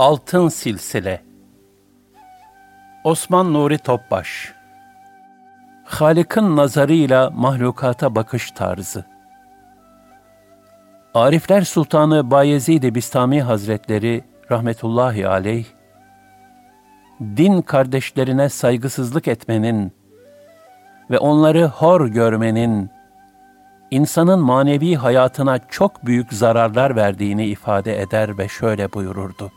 Altın Silsile. Osman Nuri Topbaş. Halik'in nazarıyla mahlukata bakış tarzı. Arifler Sultanı Bayezid-i Bistami Hazretleri rahmetullahi aleyh, din kardeşlerine saygısızlık etmenin ve onları hor görmenin, insanın manevi hayatına çok büyük zararlar verdiğini ifade eder ve şöyle buyururdu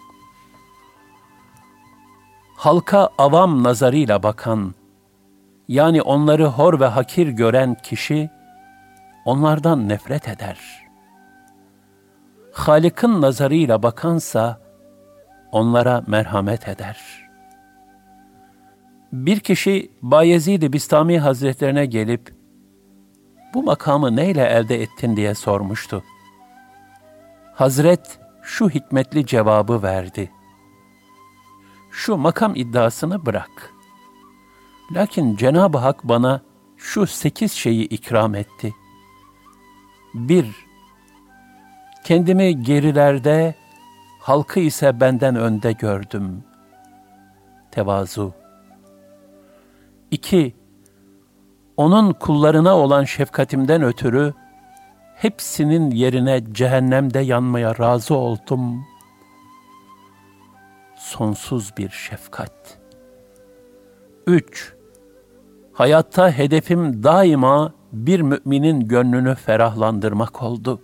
halka avam nazarıyla bakan, yani onları hor ve hakir gören kişi, onlardan nefret eder. Halik'in nazarıyla bakansa, onlara merhamet eder. Bir kişi Bayezid-i Bistami Hazretlerine gelip, bu makamı neyle elde ettin diye sormuştu. Hazret şu hikmetli cevabı verdi.'' Şu makam iddiasını bırak. Lakin Cenab-ı Hak bana şu sekiz şeyi ikram etti. Bir, kendimi gerilerde, halkı ise benden önde gördüm. Tevazu. İki, onun kullarına olan şefkatimden ötürü, hepsinin yerine cehennemde yanmaya razı oldum.'' Sonsuz bir şefkat. 3. Hayatta hedefim daima bir müminin gönlünü ferahlandırmak oldu.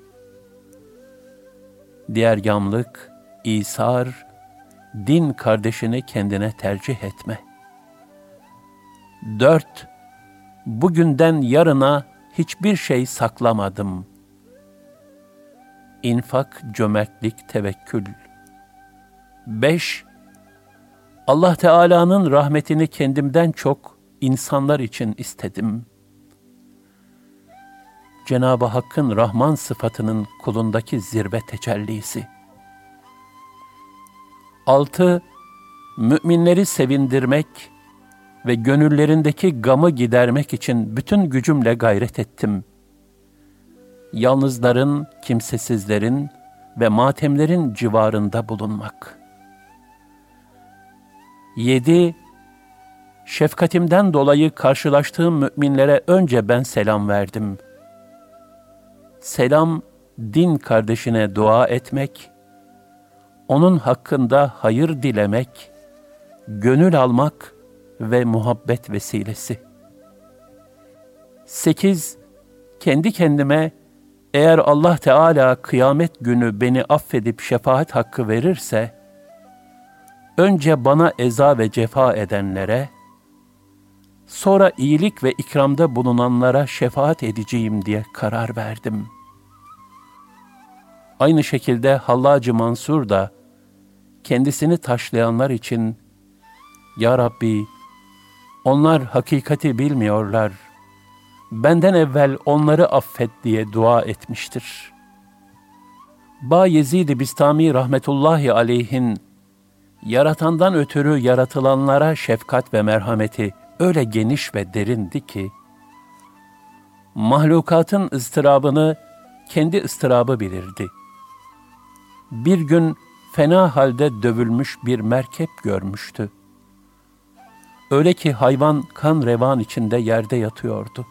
Diğer yamlık, İsar, din kardeşini kendine tercih etme. 4. Bugünden yarına hiçbir şey saklamadım. İnfak, cömertlik, tevekkül. 5. Allah Teala'nın rahmetini kendimden çok insanlar için istedim. Cenab-ı Hakk'ın Rahman sıfatının kulundaki zirve tecellisi. 6. Müminleri sevindirmek ve gönüllerindeki gamı gidermek için bütün gücümle gayret ettim. Yalnızların, kimsesizlerin ve matemlerin civarında bulunmak.'' 7. Şefkatimden dolayı karşılaştığım müminlere önce ben selam verdim. Selam, din kardeşine dua etmek, onun hakkında hayır dilemek, gönül almak ve muhabbet vesilesi. 8. Kendi kendime, eğer Allah Teala kıyamet günü beni affedip şefaat hakkı verirse, önce bana eza ve cefa edenlere, sonra iyilik ve ikramda bulunanlara şefaat edeceğim diye karar verdim. Aynı şekilde Hallacı Mansur da kendisini taşlayanlar için Ya Rabbi, onlar hakikati bilmiyorlar. Benden evvel onları affet diye dua etmiştir. Ba Yezid-i Bistami rahmetullahi aleyhin yaratandan ötürü yaratılanlara şefkat ve merhameti öyle geniş ve derindi ki, mahlukatın ıstırabını kendi ıstırabı bilirdi. Bir gün fena halde dövülmüş bir merkep görmüştü. Öyle ki hayvan kan revan içinde yerde yatıyordu.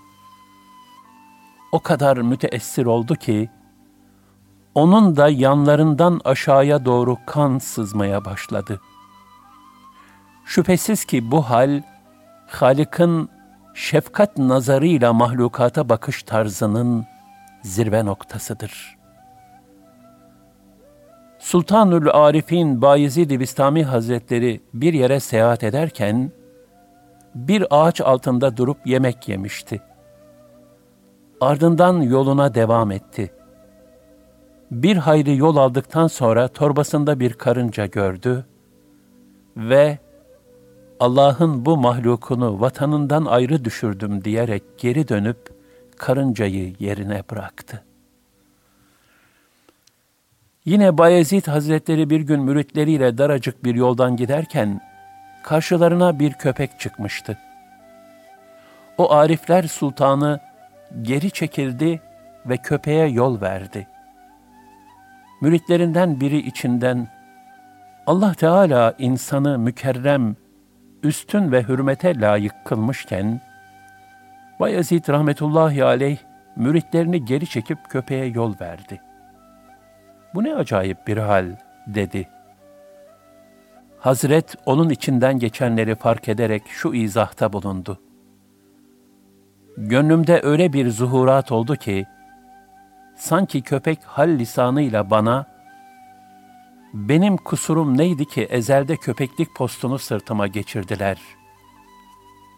O kadar müteessir oldu ki, onun da yanlarından aşağıya doğru kan sızmaya başladı. Şüphesiz ki bu hal, Halik'in şefkat nazarıyla mahlukata bakış tarzının zirve noktasıdır. Sultanül Arif'in Bayezid-i Bistami Hazretleri bir yere seyahat ederken, bir ağaç altında durup yemek yemişti. Ardından yoluna devam etti. Bir hayli yol aldıktan sonra torbasında bir karınca gördü ve Allah'ın bu mahlukunu vatanından ayrı düşürdüm diyerek geri dönüp karıncayı yerine bıraktı. Yine Bayezid Hazretleri bir gün müritleriyle daracık bir yoldan giderken karşılarına bir köpek çıkmıştı. O Arifler Sultanı geri çekildi ve köpeğe yol verdi. Müritlerinden biri içinden Allah Teala insanı mükerrem, üstün ve hürmete layık kılmışken, Bayezid rahmetullahi aleyh müritlerini geri çekip köpeğe yol verdi. Bu ne acayip bir hal dedi. Hazret onun içinden geçenleri fark ederek şu izahta bulundu. Gönlümde öyle bir zuhurat oldu ki, sanki köpek hal lisanıyla bana, benim kusurum neydi ki ezelde köpeklik postunu sırtıma geçirdiler?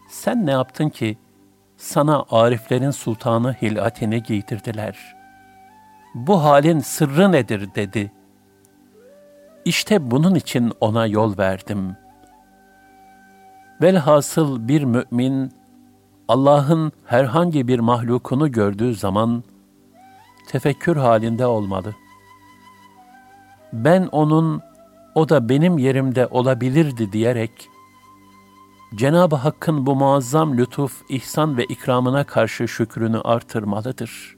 Sen ne yaptın ki sana ariflerin sultanı hilatini giydirdiler? Bu halin sırrı nedir dedi. İşte bunun için ona yol verdim. Velhasıl bir mümin Allah'ın herhangi bir mahlukunu gördüğü zaman tefekkür halinde olmalı. Ben onun, o da benim yerimde olabilirdi diyerek, Cenab-ı Hakk'ın bu muazzam lütuf, ihsan ve ikramına karşı şükrünü artırmalıdır.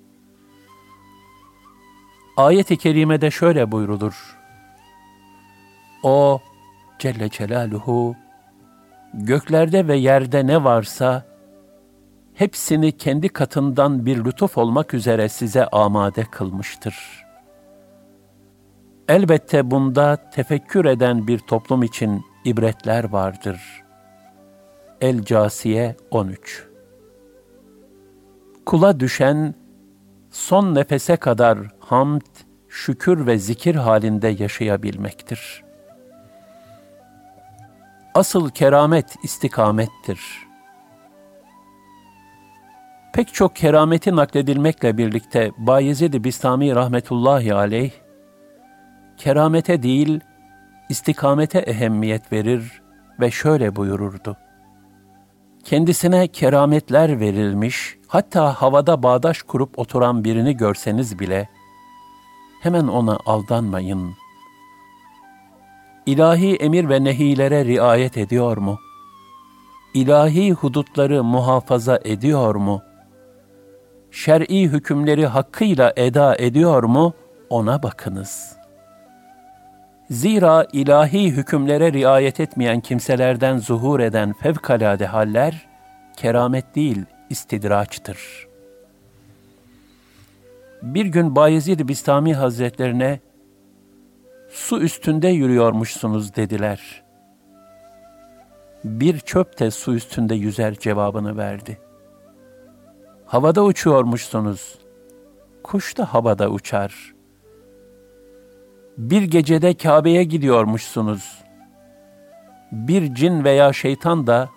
Ayet-i kerimede şöyle buyrulur. O Celle Celaluhu göklerde ve yerde ne varsa hepsini kendi katından bir lütuf olmak üzere size amade kılmıştır. Elbette bunda tefekkür eden bir toplum için ibretler vardır. El Casiye 13 Kula düşen son nefese kadar hamd, şükür ve zikir halinde yaşayabilmektir. Asıl keramet istikamettir. Pek çok kerameti nakledilmekle birlikte Bayezid-i Bistami rahmetullahi aleyh, keramete değil, istikamete ehemmiyet verir ve şöyle buyururdu. Kendisine kerametler verilmiş, hatta havada bağdaş kurup oturan birini görseniz bile, hemen ona aldanmayın. İlahi emir ve nehilere riayet ediyor mu? İlahi hudutları muhafaza ediyor mu? Şer'i hükümleri hakkıyla eda ediyor mu? Ona bakınız. Zira ilahi hükümlere riayet etmeyen kimselerden zuhur eden fevkalade haller, keramet değil, istidraçtır.'' bir gün Bayezid Bistami Hazretlerine su üstünde yürüyormuşsunuz dediler. Bir çöp de su üstünde yüzer cevabını verdi. Havada uçuyormuşsunuz. Kuş da havada uçar. Bir gecede Kabe'ye gidiyormuşsunuz. Bir cin veya şeytan da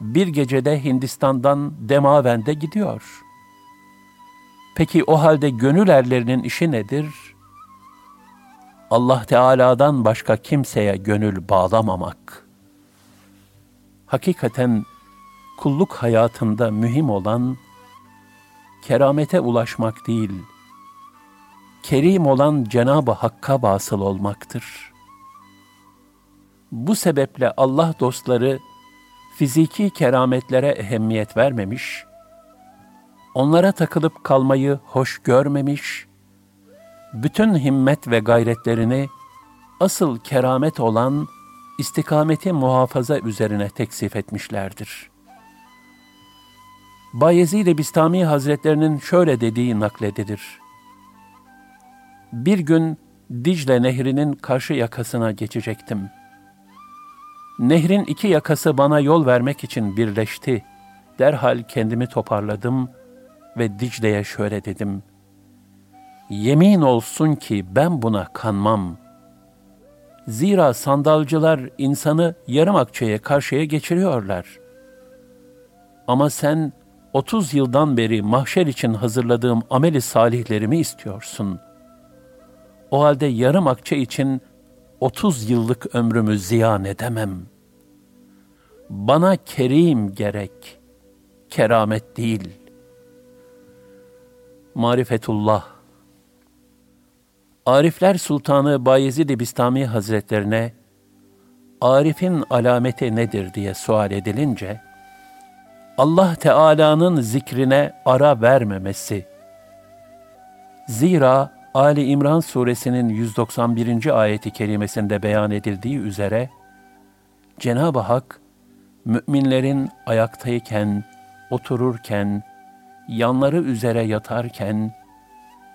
bir gecede Hindistan'dan Demaven'de gidiyor.'' Peki o halde gönül erlerinin işi nedir? Allah Teala'dan başka kimseye gönül bağlamamak. Hakikaten kulluk hayatında mühim olan keramete ulaşmak değil, kerim olan Cenab-ı Hakk'a basıl olmaktır. Bu sebeple Allah dostları fiziki kerametlere ehemmiyet vermemiş, onlara takılıp kalmayı hoş görmemiş, bütün himmet ve gayretlerini asıl keramet olan istikameti muhafaza üzerine teksif etmişlerdir. Bayezid-i Bistami Hazretlerinin şöyle dediği nakledilir. Bir gün Dicle Nehri'nin karşı yakasına geçecektim. Nehrin iki yakası bana yol vermek için birleşti derhal kendimi toparladım ve Dicle'ye şöyle dedim. Yemin olsun ki ben buna kanmam. Zira sandalcılar insanı yarım akçeye karşıya geçiriyorlar. Ama sen 30 yıldan beri mahşer için hazırladığım ameli salihlerimi istiyorsun. O halde yarım akçe için 30 yıllık ömrümü ziyan edemem. Bana kerim gerek, keramet değil. Marifetullah Arifler Sultanı Bayezid-i Bistami Hazretlerine Arif'in alameti nedir diye sual edilince, Allah Teala'nın zikrine ara vermemesi. Zira Ali İmran suresinin 191. ayeti kerimesinde beyan edildiği üzere Cenab-ı Hak müminlerin ayaktayken, otururken, yanları üzere yatarken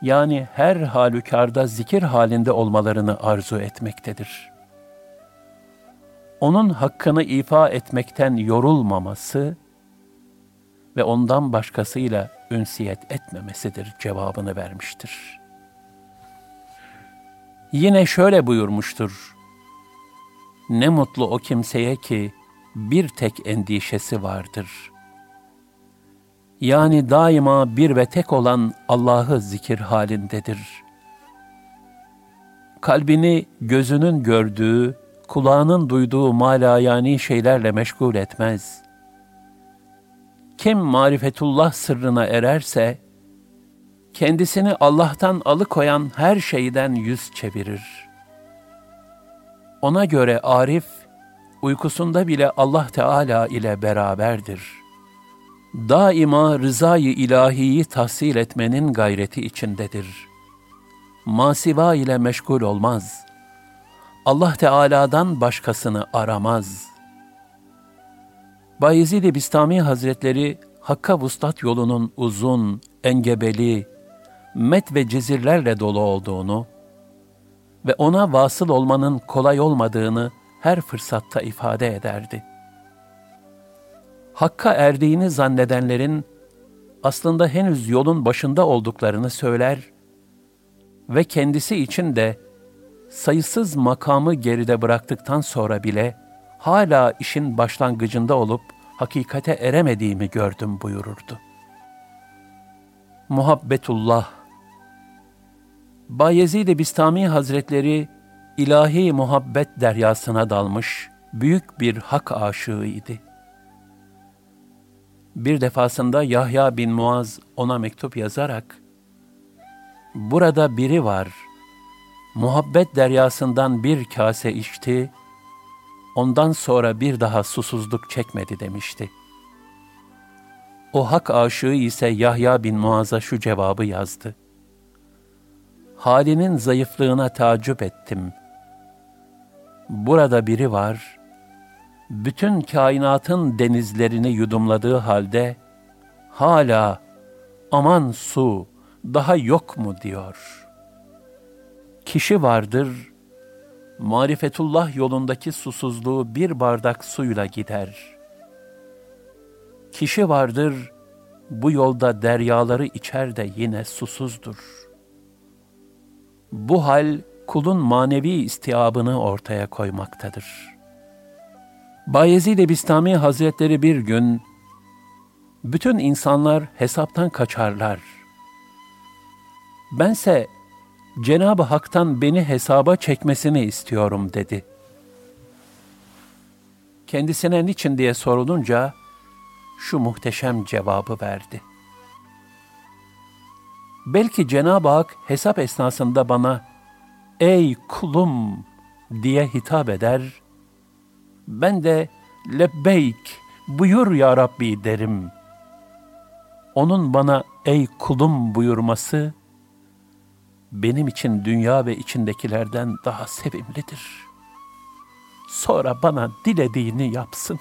yani her halükarda zikir halinde olmalarını arzu etmektedir. Onun hakkını ifa etmekten yorulmaması ve ondan başkasıyla ünsiyet etmemesidir cevabını vermiştir. Yine şöyle buyurmuştur. Ne mutlu o kimseye ki bir tek endişesi vardır. Yani daima bir ve tek olan Allah'ı zikir halindedir. Kalbini gözünün gördüğü, kulağının duyduğu malayani şeylerle meşgul etmez. Kim marifetullah sırrına ererse, kendisini Allah'tan alıkoyan her şeyden yüz çevirir. Ona göre Arif, uykusunda bile Allah Teala ile beraberdir. Daima rızayı ilahiyi tahsil etmenin gayreti içindedir. Masiva ile meşgul olmaz. Allah Teala'dan başkasını aramaz. Bayezid-i Bistami Hazretleri Hakka Vuslat yolunun uzun, engebeli, met ve cezirlerle dolu olduğunu ve ona vasıl olmanın kolay olmadığını her fırsatta ifade ederdi. Hakka erdiğini zannedenlerin aslında henüz yolun başında olduklarını söyler ve kendisi için de sayısız makamı geride bıraktıktan sonra bile hala işin başlangıcında olup hakikate eremediğimi gördüm buyururdu. Muhabbetullah Bayezid-i Bistami Hazretleri ilahi muhabbet deryasına dalmış büyük bir hak aşığıydı. Bir defasında Yahya bin Muaz ona mektup yazarak, Burada biri var, muhabbet deryasından bir kase içti, ondan sonra bir daha susuzluk çekmedi demişti. O hak aşığı ise Yahya bin Muaz'a şu cevabı yazdı halinin zayıflığına tacip ettim. Burada biri var, bütün kainatın denizlerini yudumladığı halde, hala aman su daha yok mu diyor. Kişi vardır, marifetullah yolundaki susuzluğu bir bardak suyla gider. Kişi vardır, bu yolda deryaları içer de yine susuzdur.'' Bu hal kulun manevi istiabını ortaya koymaktadır. Bayezid-i Bistami Hazretleri bir gün, bütün insanlar hesaptan kaçarlar. Bense Cenab-ı Hak'tan beni hesaba çekmesini istiyorum dedi. Kendisine niçin diye sorulunca şu muhteşem cevabı verdi. Belki Cenab-ı Hak hesap esnasında bana ''Ey kulum'' diye hitap eder. Ben de lebbeyk buyur ya Rabbi derim. Onun bana ey kulum buyurması benim için dünya ve içindekilerden daha sevimlidir. Sonra bana dilediğini yapsın.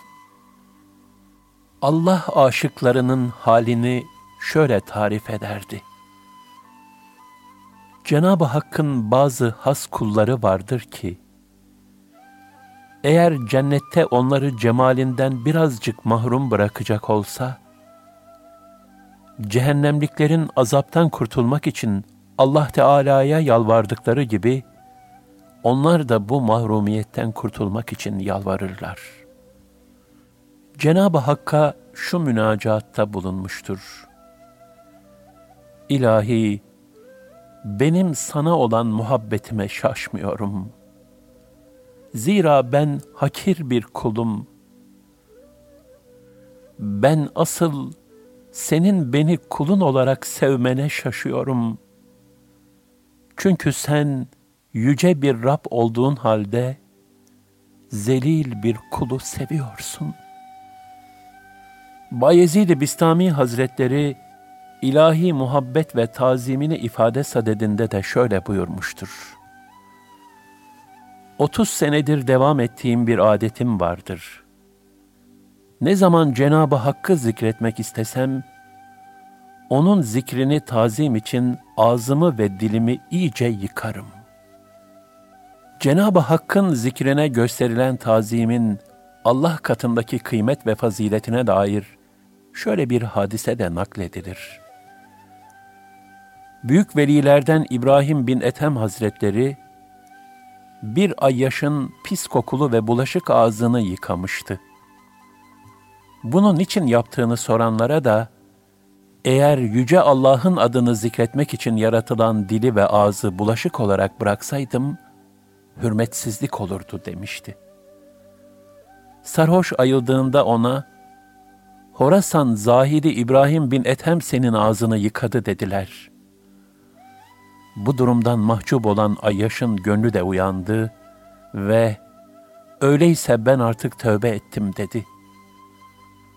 Allah aşıklarının halini şöyle tarif ederdi. Cenab-ı Hakk'ın bazı has kulları vardır ki, eğer cennette onları cemalinden birazcık mahrum bırakacak olsa, cehennemliklerin azaptan kurtulmak için Allah Teala'ya yalvardıkları gibi onlar da bu mahrumiyetten kurtulmak için yalvarırlar. Cenab-ı Hakk'a şu münacatta bulunmuştur. İlahi, benim sana olan muhabbetime şaşmıyorum. Zira ben hakir bir kulum. Ben asıl senin beni kulun olarak sevmene şaşıyorum. Çünkü sen yüce bir Rab olduğun halde zelil bir kulu seviyorsun. Bayezid-i Bistami Hazretleri ilahi muhabbet ve tazimini ifade sadedinde de şöyle buyurmuştur. 30 senedir devam ettiğim bir adetim vardır. Ne zaman Cenab-ı Hakk'ı zikretmek istesem, onun zikrini tazim için ağzımı ve dilimi iyice yıkarım. Cenab-ı Hakk'ın zikrine gösterilen tazimin Allah katındaki kıymet ve faziletine dair şöyle bir hadise de nakledilir. Büyük velilerden İbrahim bin Ethem Hazretleri, bir ay yaşın pis kokulu ve bulaşık ağzını yıkamıştı. Bunun için yaptığını soranlara da, eğer Yüce Allah'ın adını zikretmek için yaratılan dili ve ağzı bulaşık olarak bıraksaydım, hürmetsizlik olurdu demişti. Sarhoş ayıldığında ona, Horasan zahidi İbrahim bin Ethem senin ağzını yıkadı dediler. Bu durumdan mahcup olan Ayyaş'ın gönlü de uyandı ve öyleyse ben artık tövbe ettim dedi.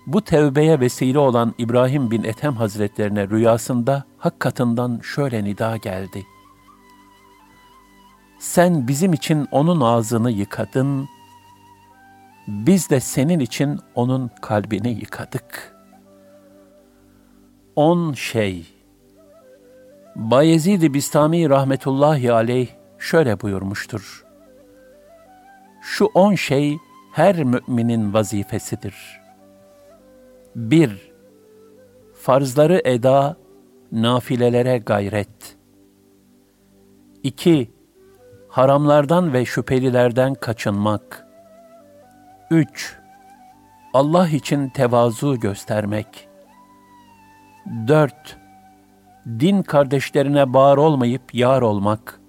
Bu tevbeye vesile olan İbrahim bin Ethem Hazretlerine rüyasında hak katından şöyle nida geldi. Sen bizim için onun ağzını yıkadın, biz de senin için onun kalbini yıkadık. On şey Bayezid-i Bistami rahmetullahi aleyh şöyle buyurmuştur. Şu on şey her müminin vazifesidir. 1. Farzları eda, nafilelere gayret. 2. Haramlardan ve şüphelilerden kaçınmak. 3. Allah için tevazu göstermek. 4 din kardeşlerine bağır olmayıp yar olmak,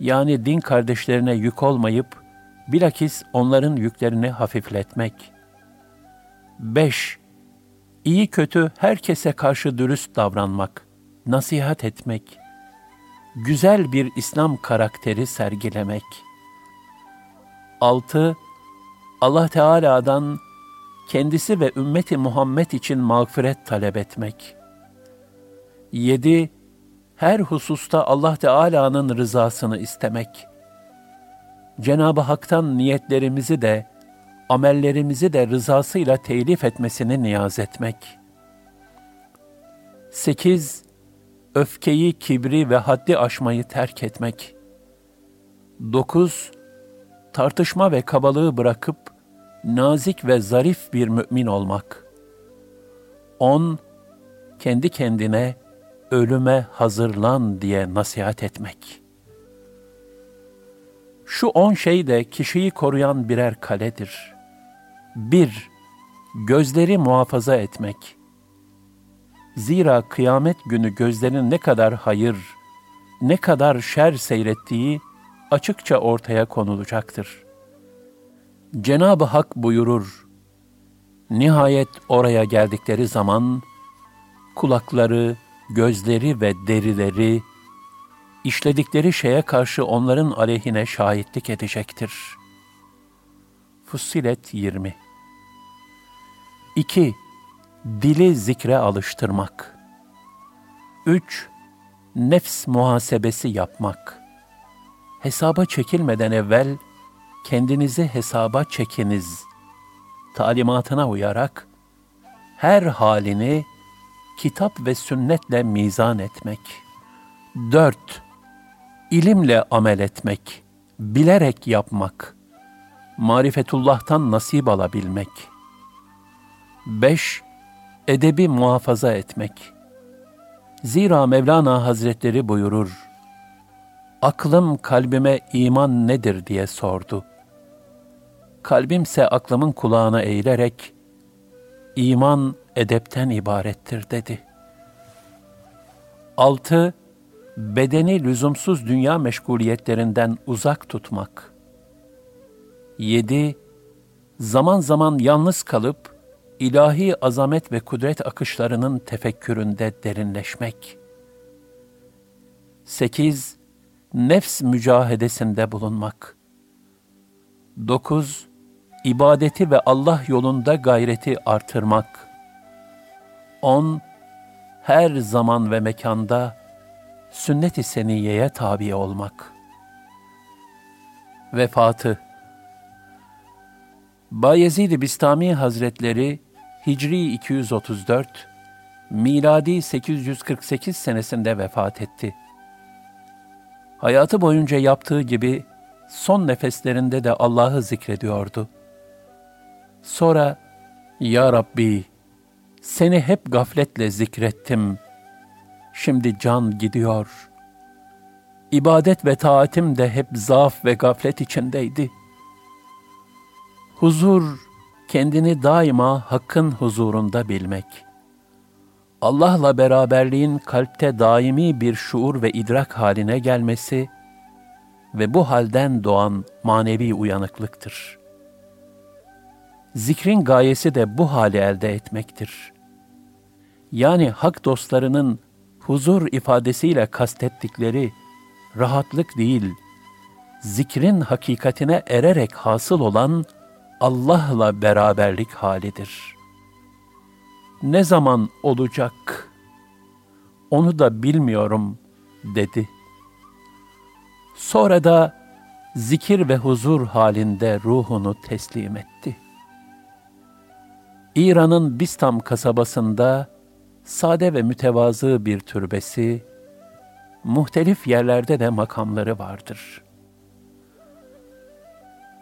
yani din kardeşlerine yük olmayıp, bilakis onların yüklerini hafifletmek. 5. İyi kötü herkese karşı dürüst davranmak, nasihat etmek, güzel bir İslam karakteri sergilemek. 6. Allah Teala'dan kendisi ve ümmeti Muhammed için mağfiret talep etmek. 7. Her hususta Allah Teala'nın rızasını istemek. Cenab-ı Hak'tan niyetlerimizi de, amellerimizi de rızasıyla telif etmesini niyaz etmek. 8. Öfkeyi, kibri ve haddi aşmayı terk etmek. 9. Tartışma ve kabalığı bırakıp, nazik ve zarif bir mümin olmak. 10. Kendi kendine, ölüme hazırlan diye nasihat etmek. Şu on şey de kişiyi koruyan birer kaledir. Bir, gözleri muhafaza etmek. Zira kıyamet günü gözlerin ne kadar hayır, ne kadar şer seyrettiği açıkça ortaya konulacaktır. Cenab-ı Hak buyurur, Nihayet oraya geldikleri zaman, kulakları, gözleri ve derileri, işledikleri şeye karşı onların aleyhine şahitlik edecektir. Fussilet 20 2. Dili zikre alıştırmak. 3. Nefs muhasebesi yapmak. Hesaba çekilmeden evvel kendinizi hesaba çekiniz. Talimatına uyarak her halini kitap ve sünnetle mizan etmek. 4. İlimle amel etmek, bilerek yapmak, marifetullah'tan nasip alabilmek. 5. edebi muhafaza etmek. Zira Mevlana Hazretleri buyurur, aklım kalbime iman nedir diye sordu. Kalbimse aklımın kulağına eğilerek, iman edepten ibarettir dedi. 6. Bedeni lüzumsuz dünya meşguliyetlerinden uzak tutmak. 7. Zaman zaman yalnız kalıp, ilahi azamet ve kudret akışlarının tefekküründe derinleşmek. 8 nefs mücahedesinde bulunmak. 9. İbadeti ve Allah yolunda gayreti artırmak. 10. Her zaman ve mekanda sünnet-i seniyeye tabi olmak. Vefatı Bayezid-i Bistami Hazretleri Hicri 234, miladi 848 senesinde vefat etti. Hayatı boyunca yaptığı gibi son nefeslerinde de Allah'ı zikrediyordu. Sonra, Ya Rabbi, seni hep gafletle zikrettim. Şimdi can gidiyor. İbadet ve taatim de hep zaaf ve gaflet içindeydi. Huzur, kendini daima Hakk'ın huzurunda bilmek.'' Allah'la beraberliğin kalpte daimi bir şuur ve idrak haline gelmesi ve bu halden doğan manevi uyanıklıktır. Zikrin gayesi de bu hali elde etmektir. Yani hak dostlarının huzur ifadesiyle kastettikleri rahatlık değil, zikrin hakikatine ererek hasıl olan Allah'la beraberlik halidir.'' ne zaman olacak? Onu da bilmiyorum dedi. Sonra da zikir ve huzur halinde ruhunu teslim etti. İran'ın Bistam kasabasında sade ve mütevazı bir türbesi, muhtelif yerlerde de makamları vardır.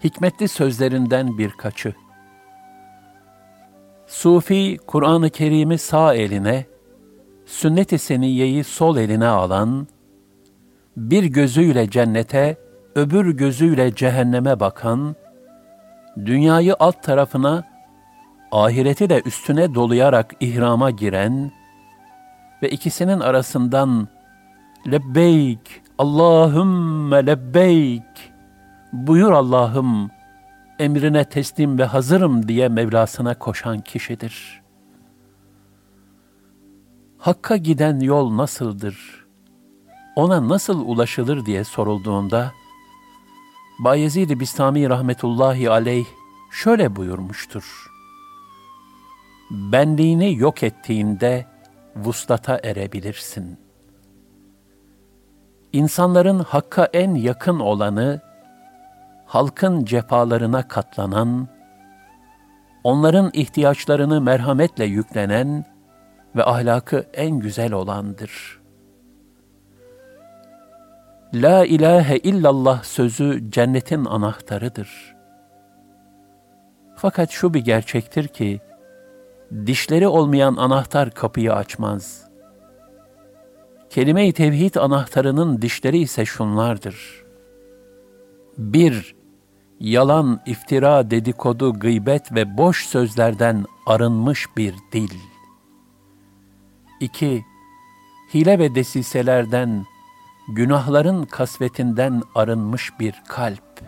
Hikmetli sözlerinden birkaçı. Sufi, Kur'an-ı Kerim'i sağ eline, sünnet-i seniyeyi sol eline alan, bir gözüyle cennete, öbür gözüyle cehenneme bakan, dünyayı alt tarafına, ahireti de üstüne dolayarak ihrama giren ve ikisinin arasından lebbeyk, Allahümme lebbeyk, buyur Allah'ım, emrine teslim ve hazırım diye Mevlasına koşan kişidir. Hakka giden yol nasıldır? Ona nasıl ulaşılır diye sorulduğunda, Bayezid-i Bistami rahmetullahi aleyh şöyle buyurmuştur. Benliğini yok ettiğinde vuslata erebilirsin. İnsanların hakka en yakın olanı, halkın cefalarına katlanan, onların ihtiyaçlarını merhametle yüklenen ve ahlakı en güzel olandır. La ilahe illallah sözü cennetin anahtarıdır. Fakat şu bir gerçektir ki, dişleri olmayan anahtar kapıyı açmaz. Kelime-i tevhid anahtarının dişleri ise şunlardır. 1 yalan, iftira, dedikodu, gıybet ve boş sözlerden arınmış bir dil. 2. Hile ve desiselerden, günahların kasvetinden arınmış bir kalp.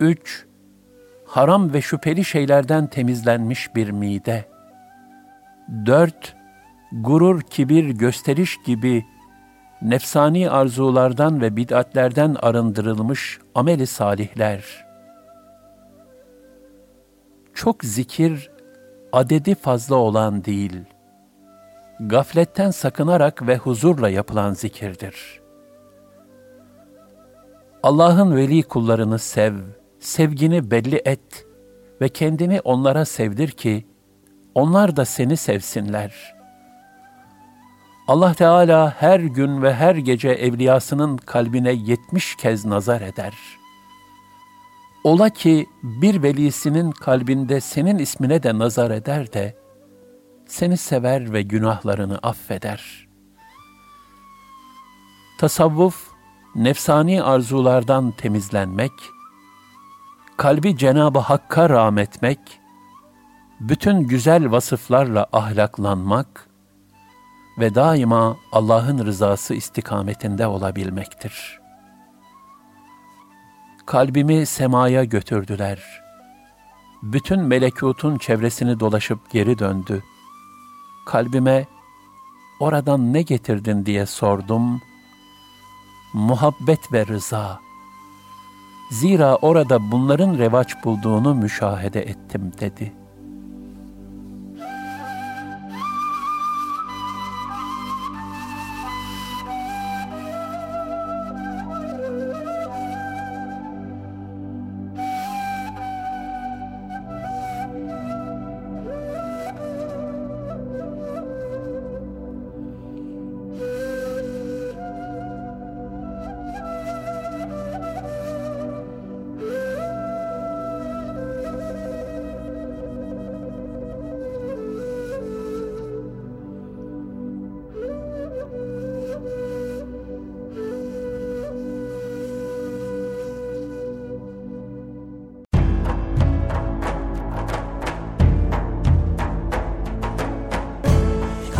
3. Haram ve şüpheli şeylerden temizlenmiş bir mide. 4. Gurur, kibir, gösteriş gibi nefsani arzulardan ve bid'atlerden arındırılmış ameli salihler. Çok zikir, adedi fazla olan değil, gafletten sakınarak ve huzurla yapılan zikirdir. Allah'ın veli kullarını sev, sevgini belli et ve kendini onlara sevdir ki, onlar da seni sevsinler.'' Allah Teala her gün ve her gece evliyasının kalbine yetmiş kez nazar eder. Ola ki bir velisinin kalbinde senin ismine de nazar eder de, seni sever ve günahlarını affeder. Tasavvuf, nefsani arzulardan temizlenmek, kalbi Cenab-ı Hakk'a rahmetmek, bütün güzel vasıflarla ahlaklanmak ve daima Allah'ın rızası istikametinde olabilmektir. Kalbimi semaya götürdüler. Bütün melekutun çevresini dolaşıp geri döndü. Kalbime, oradan ne getirdin diye sordum. Muhabbet ve rıza. Zira orada bunların revaç bulduğunu müşahede ettim dedi.''